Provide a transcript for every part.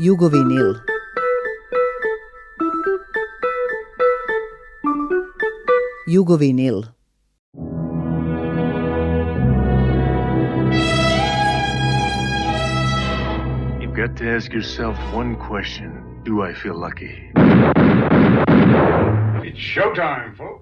jugovinil. Jugovinil. You've got to ask yourself one question Do I feel lucky? It's showtime, folks.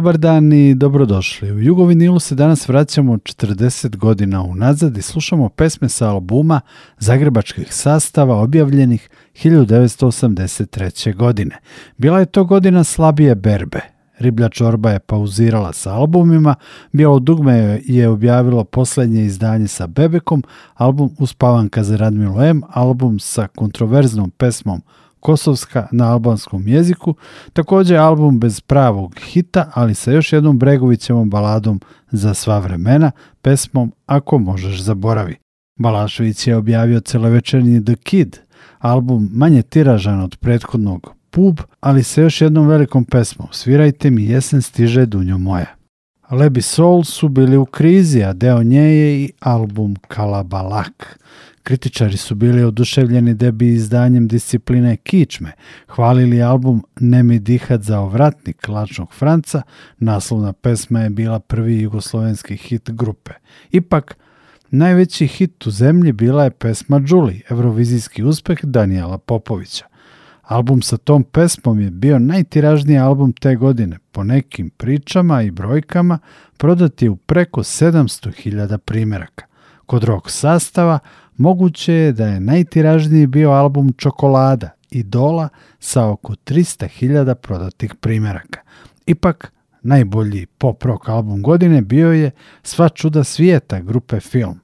dobar dan i dobrodošli. U Jugovinilu se danas vraćamo 40 godina unazad i slušamo pesme sa albuma Zagrebačkih sastava objavljenih 1983. godine. Bila je to godina slabije berbe. Riblja čorba je pauzirala sa albumima, Bijelo dugme je objavilo posljednje izdanje sa Bebekom, album Uspavanka za Radmilo M, album sa kontroverznom pesmom Kosovska na albanskom jeziku, također album bez pravog hita, ali sa još jednom Bregovićevom baladom za sva vremena, pesmom Ako možeš zaboravi. Balašević je objavio celovečernji The Kid, album manje tiražan od prethodnog Pub, ali sa još jednom velikom pesmom Svirajte mi jesen stiže dunjo moja. Lebi Soul su bili u krizi, a deo nje je i album Kalabalak. Kritičari su bili oduševljeni debi izdanjem discipline Kičme, hvalili album Nemi dihat za ovratnik Lačnog Franca, naslovna pesma je bila prvi jugoslovenski hit grupe. Ipak, najveći hit u zemlji bila je pesma Đuli, evrovizijski uspeh Danijela Popovića. Album sa tom pesmom je bio najtiražniji album te godine. Po nekim pričama i brojkama prodati je u preko 700.000 primjeraka. Kod rock sastava moguće je da je najtiražniji bio album Čokolada i Dola sa oko 300.000 prodatih primjeraka. Ipak, najbolji pop rock album godine bio je Sva čuda svijeta grupe Film.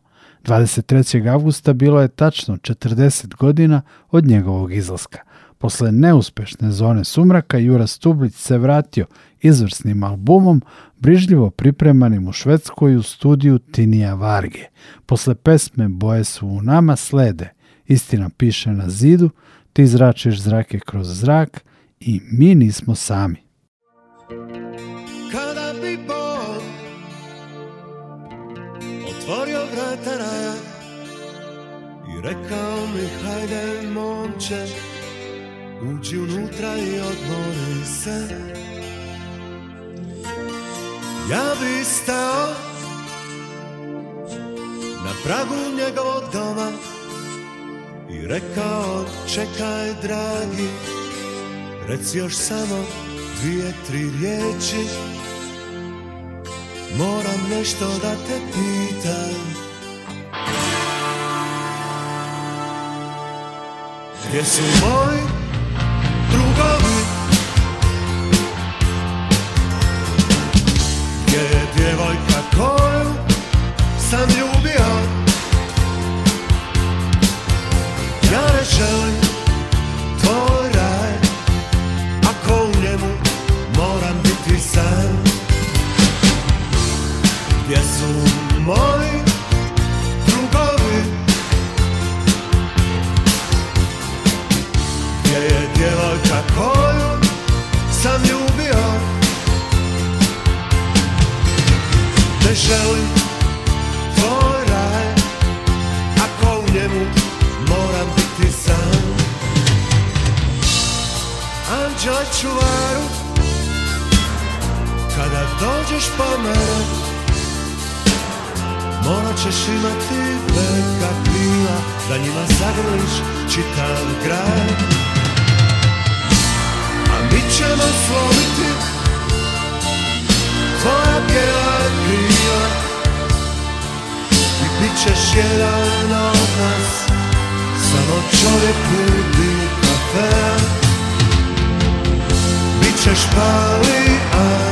23. augusta bilo je tačno 40 godina od njegovog izlaska. Posle neuspešne zone sumraka Jura Stublić se vratio izvrsnim albumom, brižljivo pripremanim u Švedskoj u studiju Tinija Varge. Posle pesme Boje su u nama slede, istina piše na zidu, ti zračiš zrake kroz zrak i mi nismo sami. Kada bi Bog otvorio vrata raja i rekao mi hajde momče, Uđi unutra i odmori se Ja bi stao Na pragu njegovog doma I rekao čekaj dragi Reci još samo dvije, tri riječi Moram nešto da te pitam Gdje su djevojka koju sam ljubio Ja ne želim tvoj raj Ako u njemu moram biti sam Gdje su moji želim tvoj raj Ako u njemu moram biti sam Anđele čuvaru Kada dođeš po mene Morat ćeš imati velika krila Da njima zagrliš čitav grad čovjeku bi kafe Bićeš pali, ali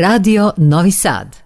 Radio Novi Sad.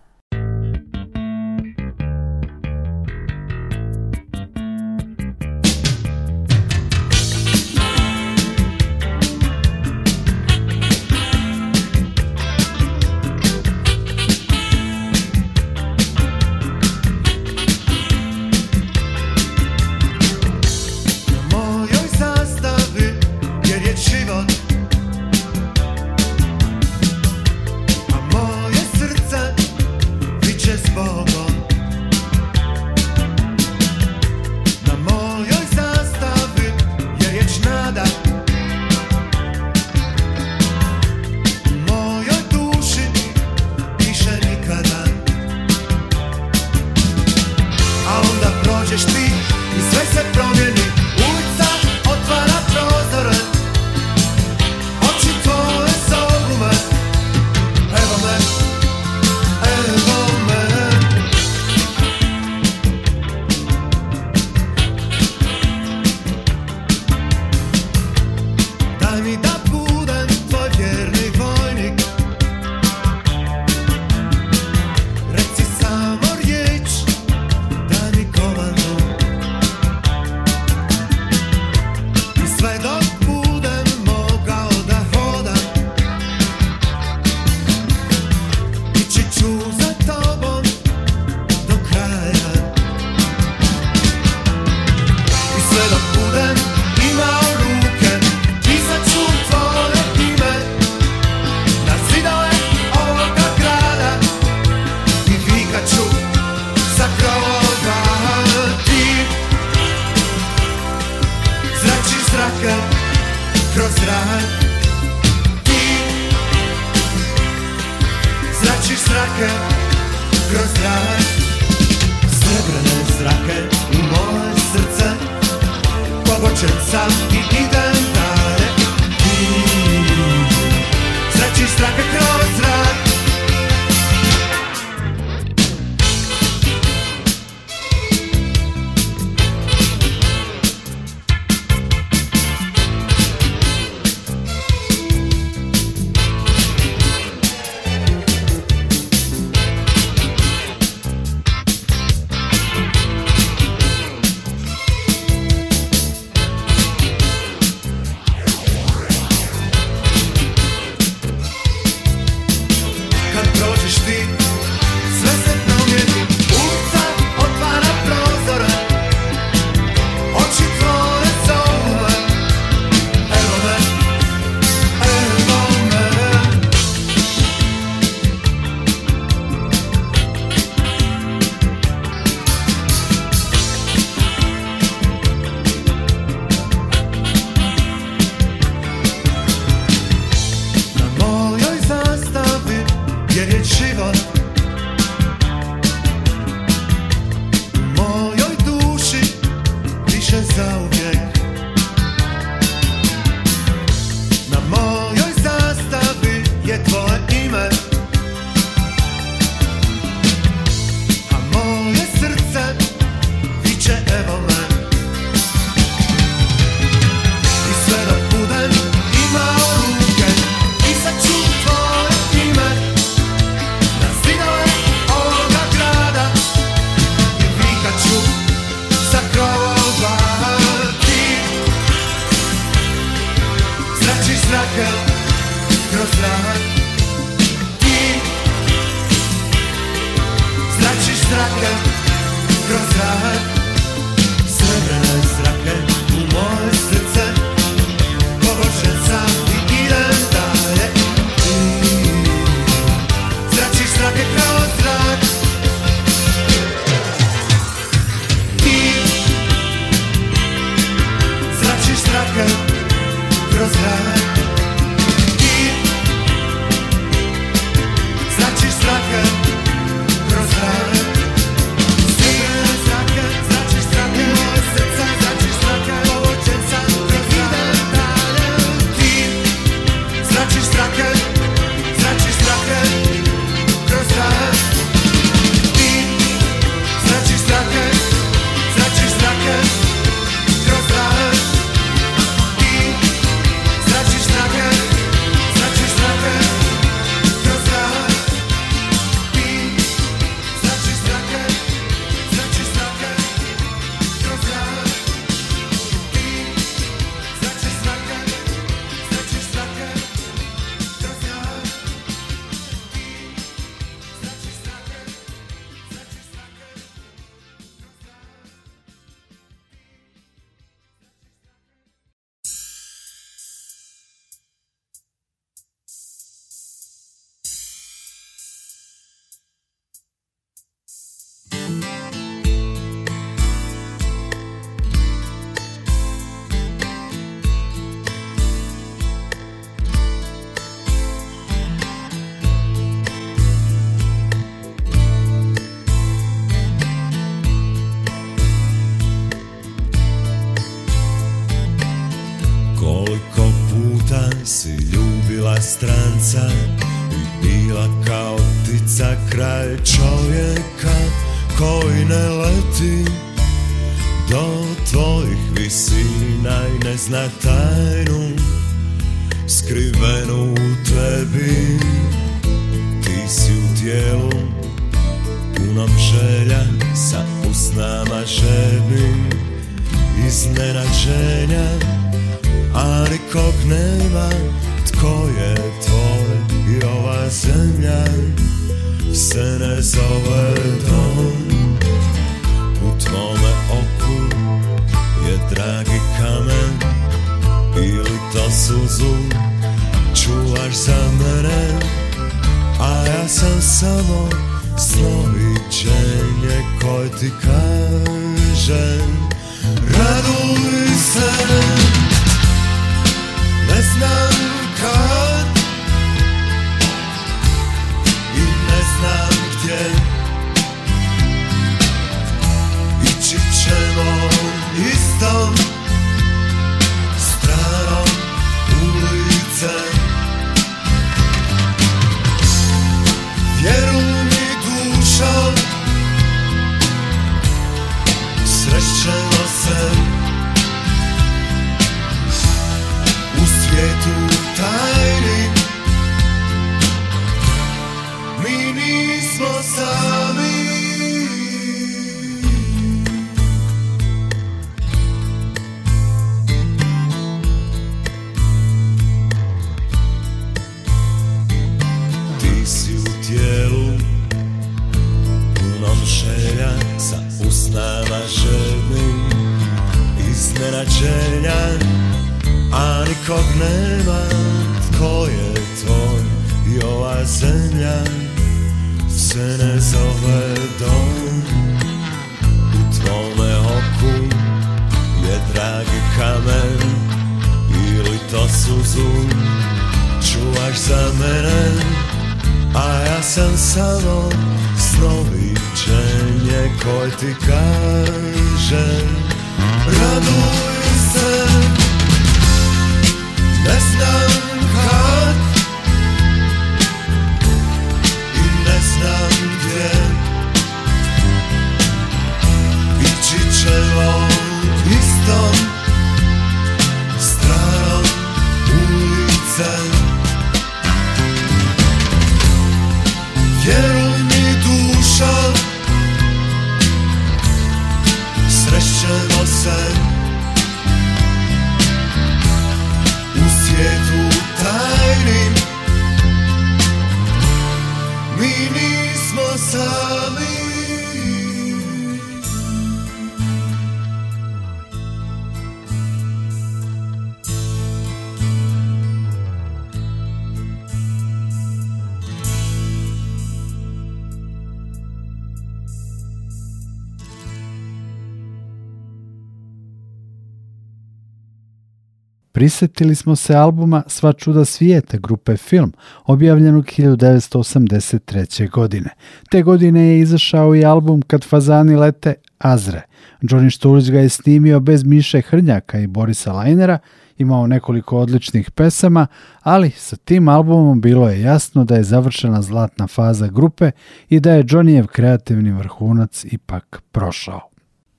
Prisjetili smo se albuma Sva čuda svijeta grupe Film, objavljenog 1983. godine. Te godine je izašao i album Kad fazani lete Azre. Johnny Štulić ga je snimio bez Miše Hrnjaka i Borisa Lajnera, imao nekoliko odličnih pesama, ali sa tim albumom bilo je jasno da je završena zlatna faza grupe i da je Johnnyjev kreativni vrhunac ipak prošao.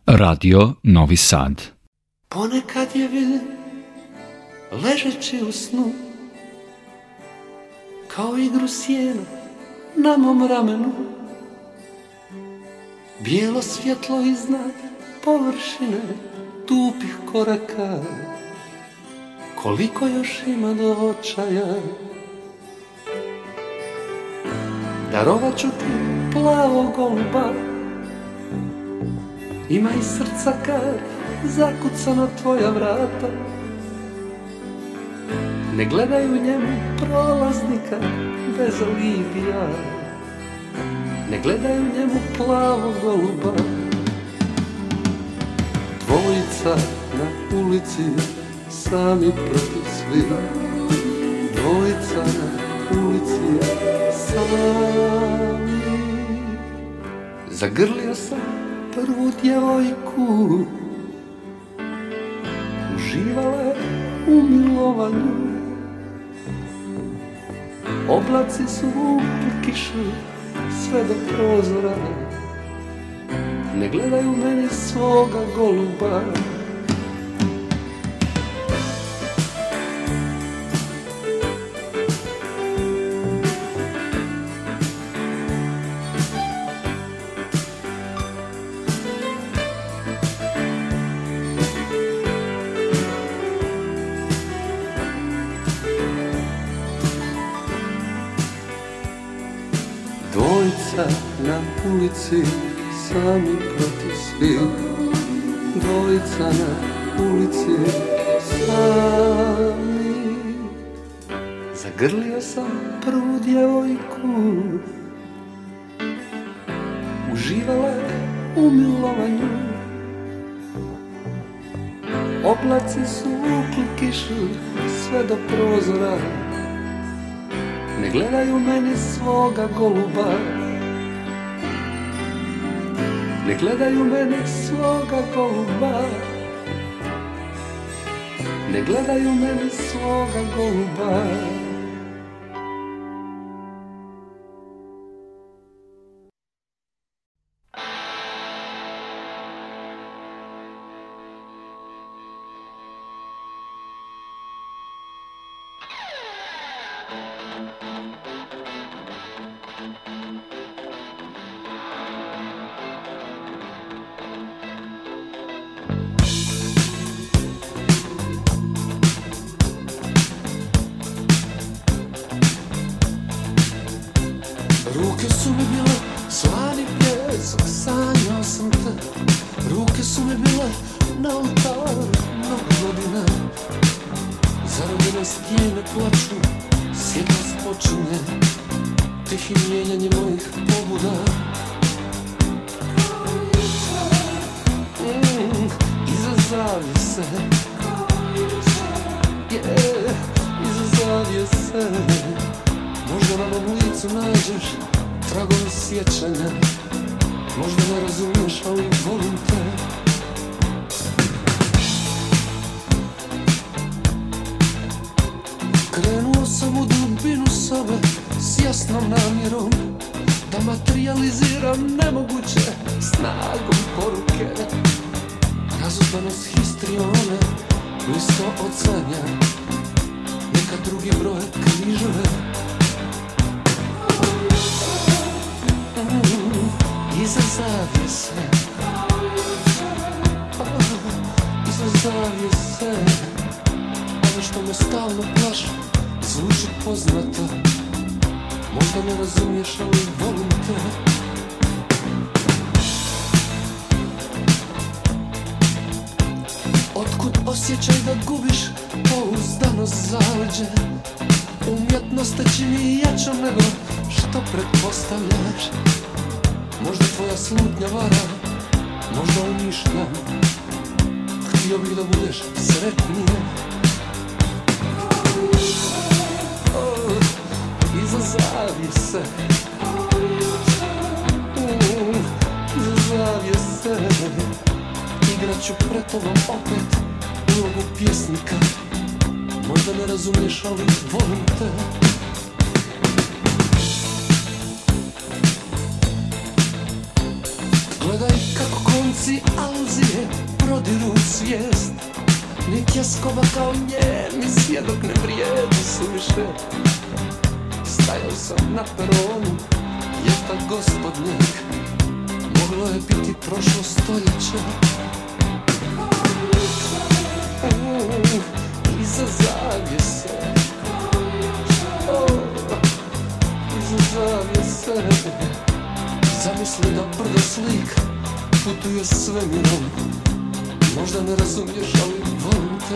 Radio Novi Sad Ponekad ležeći u snu kao igru sjena na mom ramenu bijelo svjetlo iznad površine tupih koraka koliko još ima do očaja darovat ću ti plavo golba, ima i srca kar zakucana tvoja vrata ne gledaju njemu prolaznika bez alibija Ne gledaju njemu plavo goluba Dvojica na ulici sami proti svima, Dvojica na ulici sami Zagrlio sam prvu djevojku Uživala je u milovanju Oblaci su kišu sve do prozora Ne gledaju meni svoga goluba si Sami proti svih Dvojica na ulici Sami Zagrlio sam prvu djevojku Uživala je u milovanju Oblaci su vukli kišu sve do prozora Ne gledaju meni svoga goluba ne gledaju mene svoga goluba Ne gledaju mene svoga goluba tvoja slutnja vara Možda umišlja Htio bih da budeš sretnije I zazavi se Zazavi se Igraću pred tobom opet Ulogu pjesnika Možda ne razumiješ ali volim te Gledaj kako konci Alzije prodiru svijest Ni tjeskova kao nje, ni svjedok ne vrijedi suviše Stajao sam na peronu, jeftan gospodnik Moglo je biti prošlo stoljeće mm, Iza zavjese Iza zavjese Zamisli da prdo slik, putuje svemirom Možda ne razumiješ, ali volim te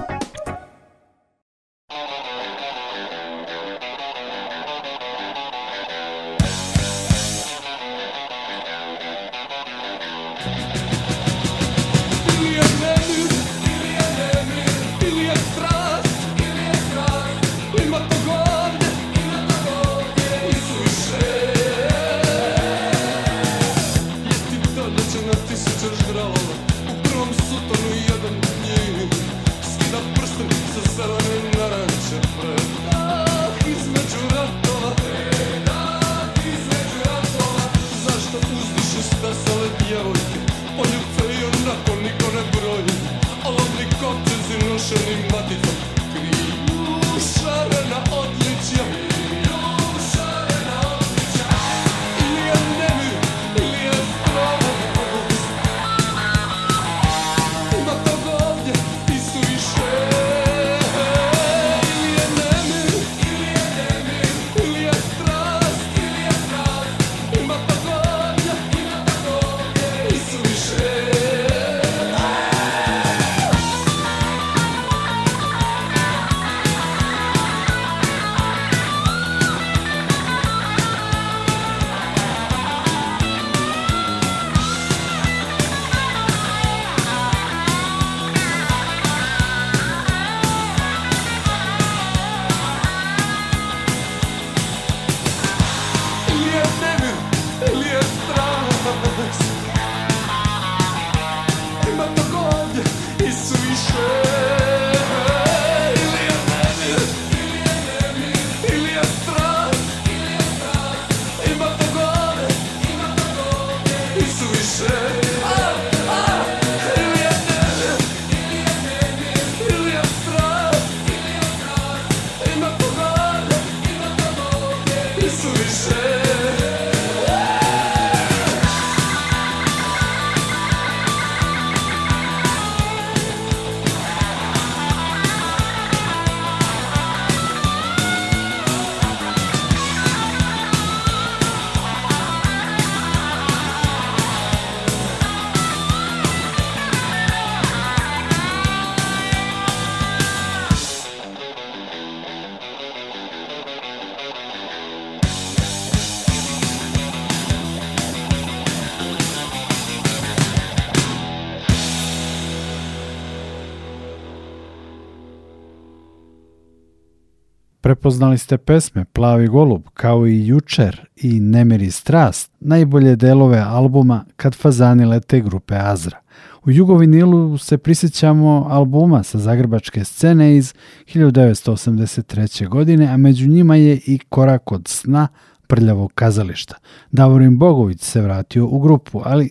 prepoznali ste pesme Plavi golub kao i Jučer i Nemiri strast, najbolje delove albuma Kad fazani lete grupe Azra. U Jugovinilu se prisjećamo albuma sa zagrebačke scene iz 1983. godine, a među njima je i Korak od sna prljavog kazališta. Davorin Bogović se vratio u grupu, ali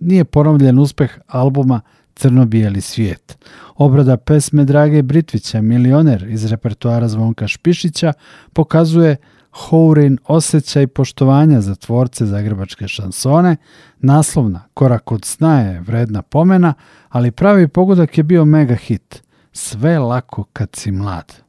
nije ponovljen uspeh albuma crno-bijeli svijet. Obrada pesme Drage Britvića, milioner iz repertoara Zvonka Špišića, pokazuje Hourin osjećaj poštovanja za tvorce zagrebačke šansone, naslovna Korak od sna je vredna pomena, ali pravi pogodak je bio mega hit. Sve lako kad si mlad.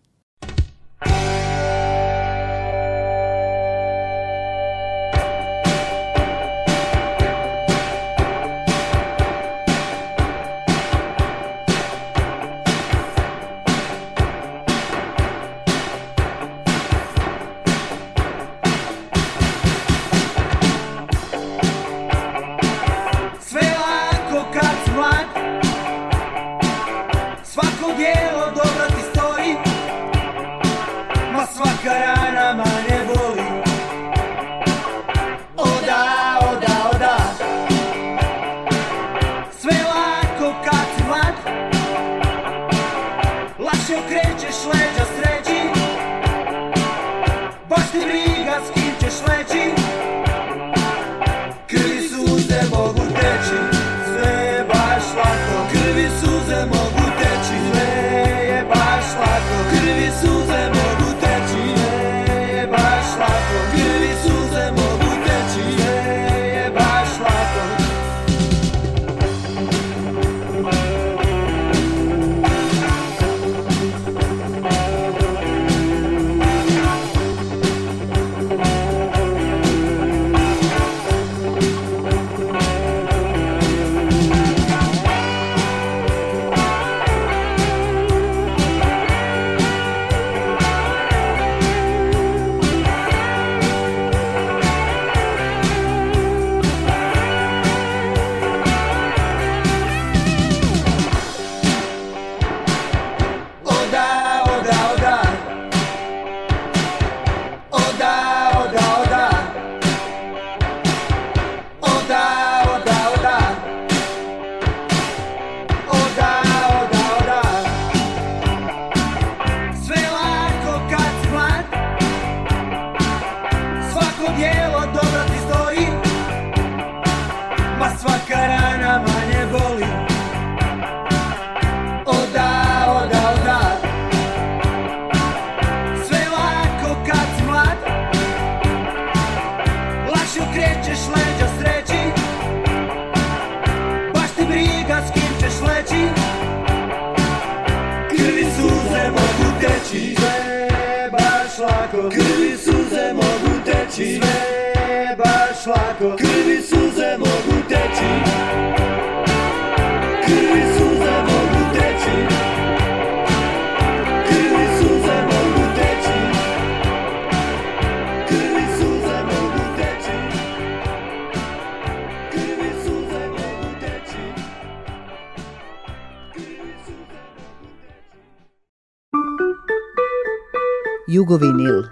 Jugovinil.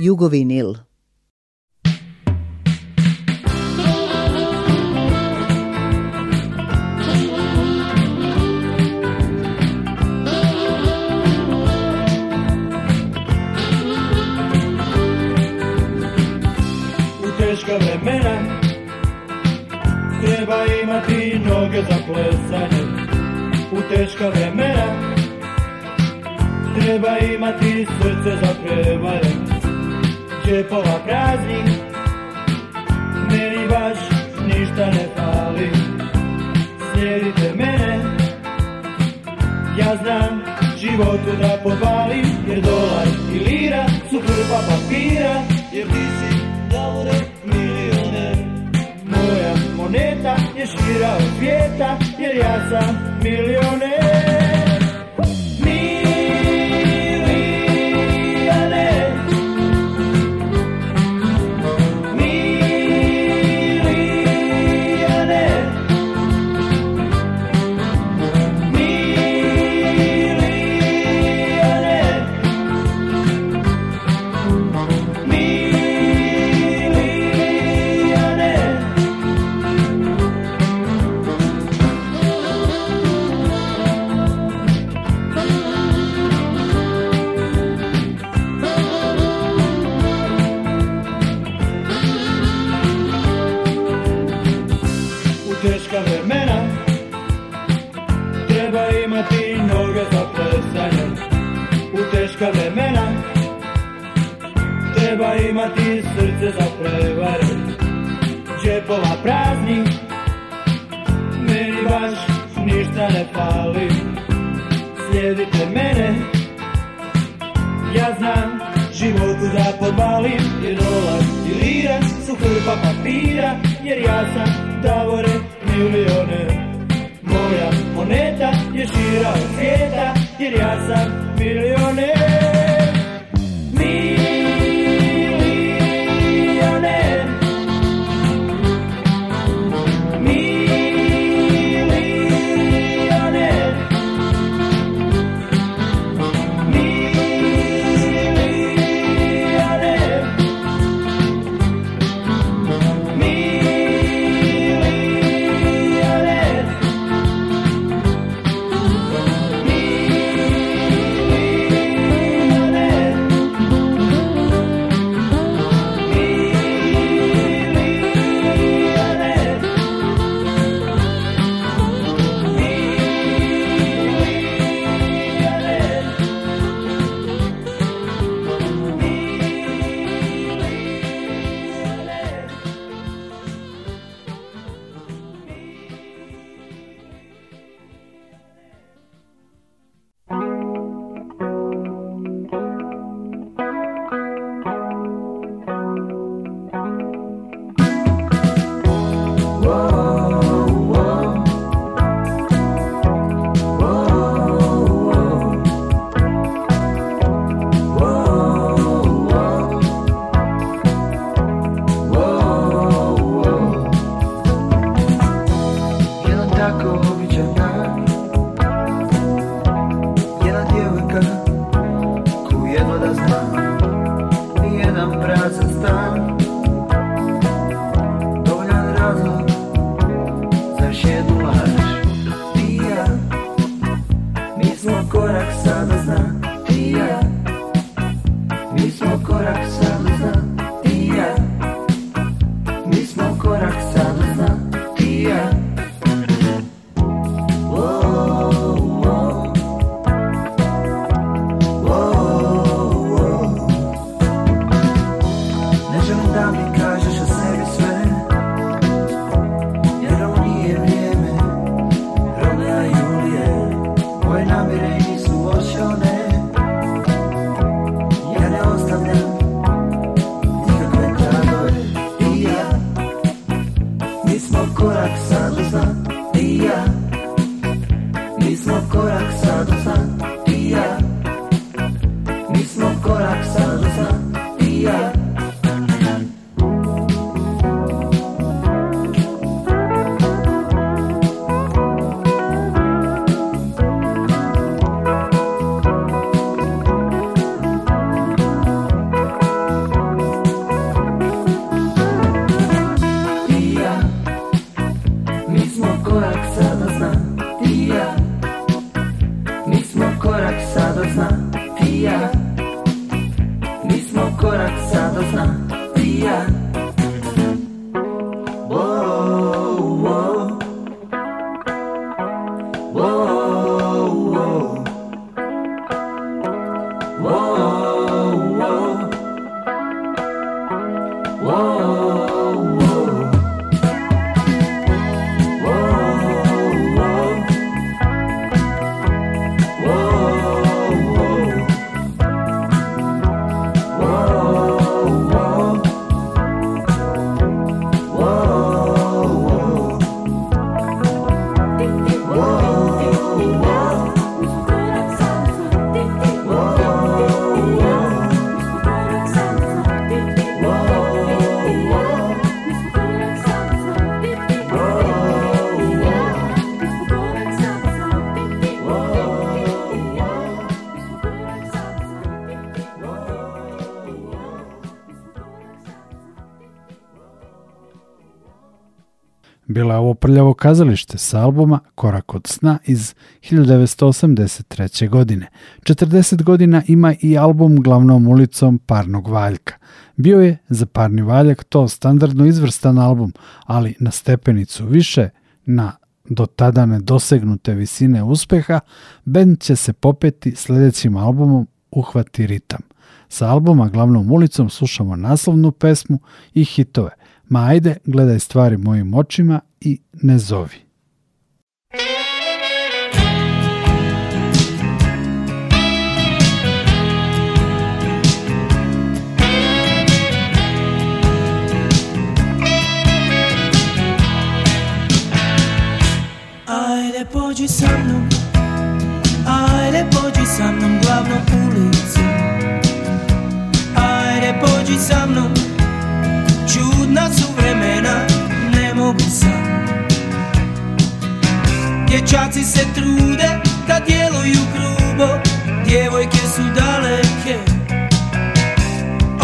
Jugovinil. teška vremena Treba imati noge za plesanje teška vremena Treba imati srce za prevare Čepova prazni Meni baš ništa ne fali Slijedite mene Ja znam životu da podvalim Jer dolar i lira su hrba papira Jer ti si moneta je šira od svijeta jer ja sam milioner se za prevare Džepova prazni Meni baš ništa ne pali Slijedite mene Ja znam životu da podvalim Jer dolaz i lira su hrpa papira Jer ja sam davore milione Moja moneta je šira od svijeta Jer ja sam milioner prljavo kazalište s albuma Korak od sna iz 1983. godine. 40 godina ima i album glavnom ulicom Parnog valjka. Bio je za Parni valjak to standardno izvrstan album, ali na stepenicu više, na do tada nedosegnute visine uspeha, bend će se popeti sljedećim albumom Uhvati ritam. Sa albuma Glavnom ulicom slušamo naslovnu pesmu i hitove – Ma ajde, gledaj stvari mojim očima i ne zovi. Ajde pođi sa mnom, ajde pođi sa mnom glavnom ulicom Ajde pođi sa mnom, Čudna su vremena, ne mogu sam Dječaci se trude da djeluju grubo Djevojke su daleke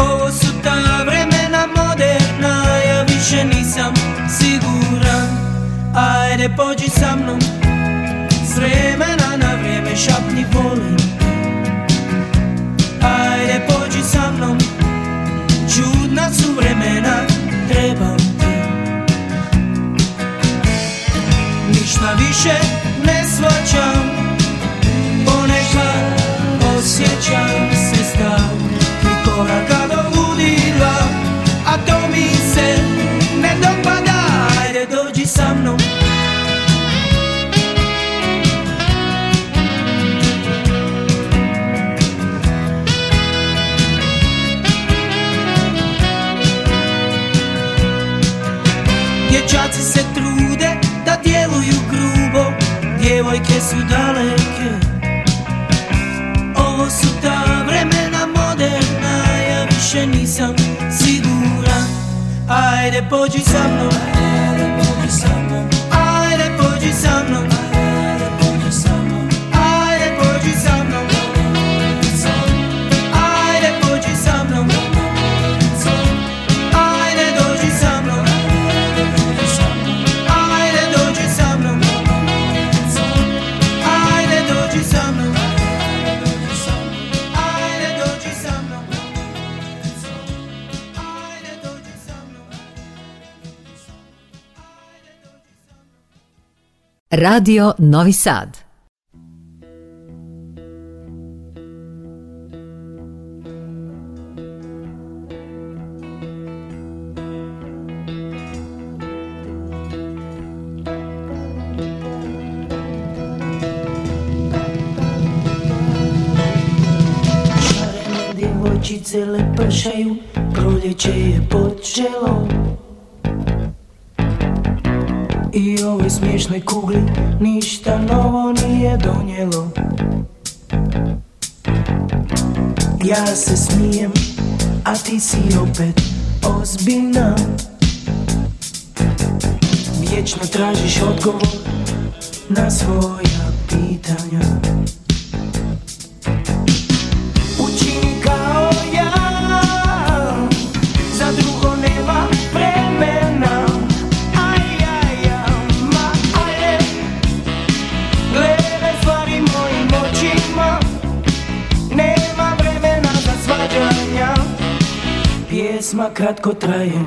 Ovo su ta vremena moderna Ja više nisam siguran Ajde pođi sa mnom S vremena na vrijeme šapni volim Ajde pođi sa mnom Čudna su vremena trebam te Ništa više ne svaćam Ponekad osjećam se stav Tri koraka djevojke su daleke Ovo su ta vremena moderna Ja više nisam siguran Ajde pođi sa mnom Radio Novi Sad. ovoj smiješnoj kugli ništa novo nije donijelo Ja se smijem, a ti si opet ozbiljna Vječno tražiš odgovor na svoja pitanja pisma kratko traje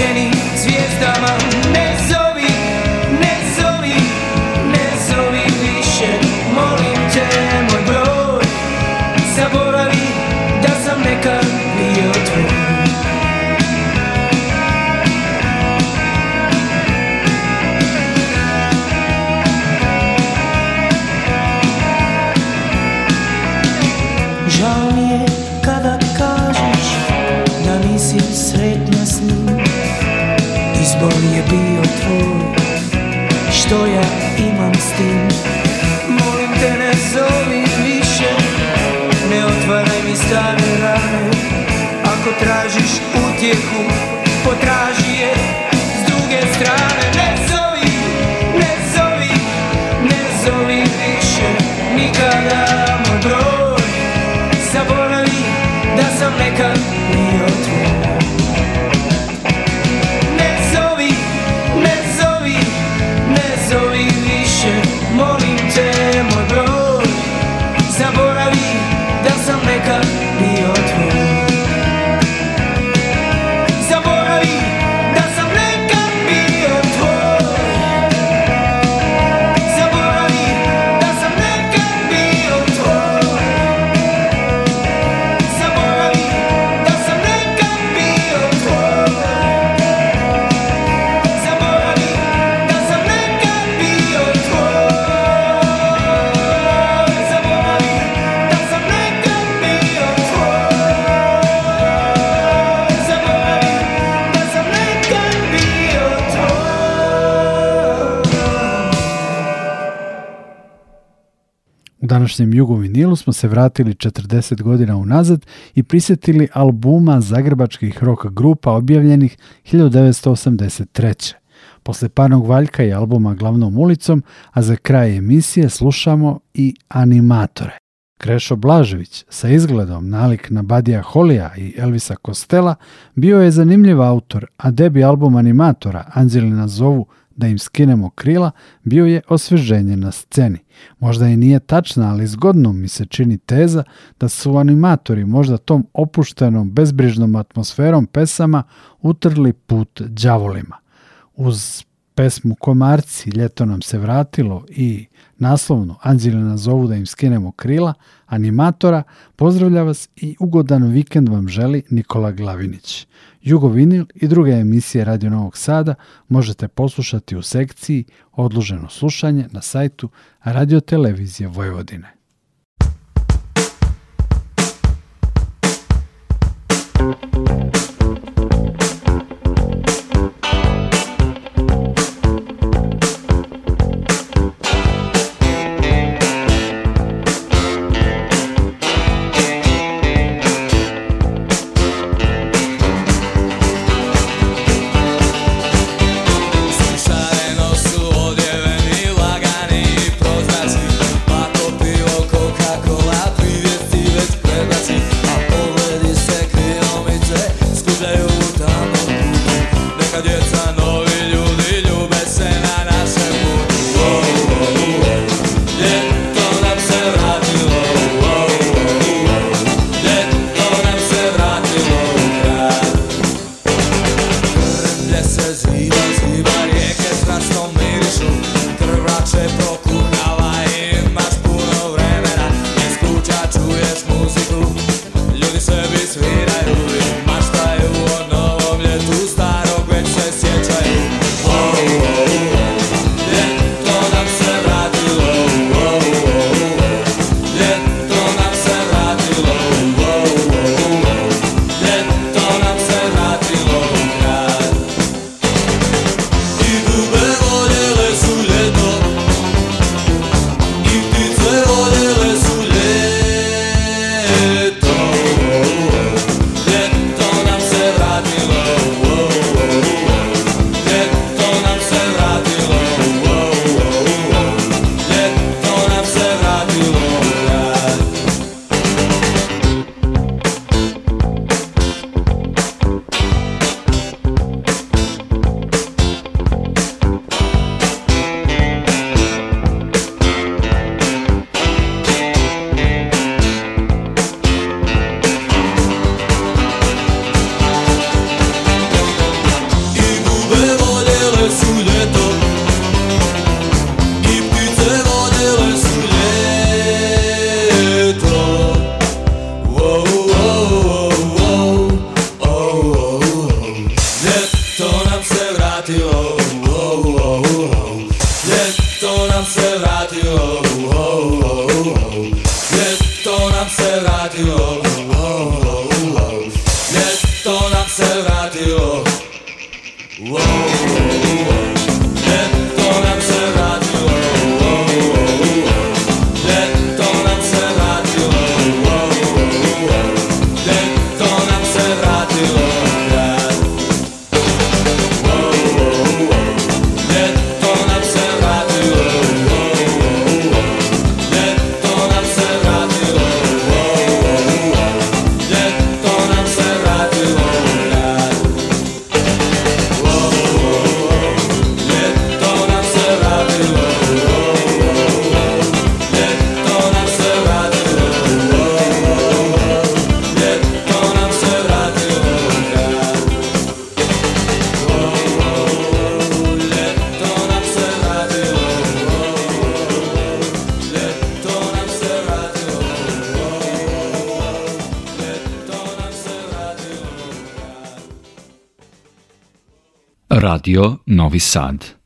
jeżeli što ja imam s tim Molim te ne zovi više Ne otvaraj mi stare rane Ako tražiš utjehu Potraži današnjem vinilu smo se vratili 40 godina unazad i prisjetili albuma zagrebačkih rock grupa objavljenih 1983. Posle Panog Valjka i albuma Glavnom ulicom, a za kraj emisije slušamo i animatore. Krešo Blažević, sa izgledom nalik na Badija Holija i Elvisa Kostela, bio je zanimljiv autor, a debi album animatora Anđelina Zovu da im skinemo krila bio je osvježenje na sceni. Možda i nije tačna, ali zgodno mi se čini teza da su animatori možda tom opuštenom, bezbrižnom atmosferom pesama utrli put đavolima. Uz pesmu Komarci, ljeto nam se vratilo i naslovno Anđelina nas zovu da im skinemo krila, animatora, pozdravlja vas i ugodan vikend vam želi Nikola Glavinić. Jugovinil i druge emisije Radio Novog Sada možete poslušati u sekciji Odloženo slušanje na sajtu Radio Televizije Vojvodine. Radio Novi Sad.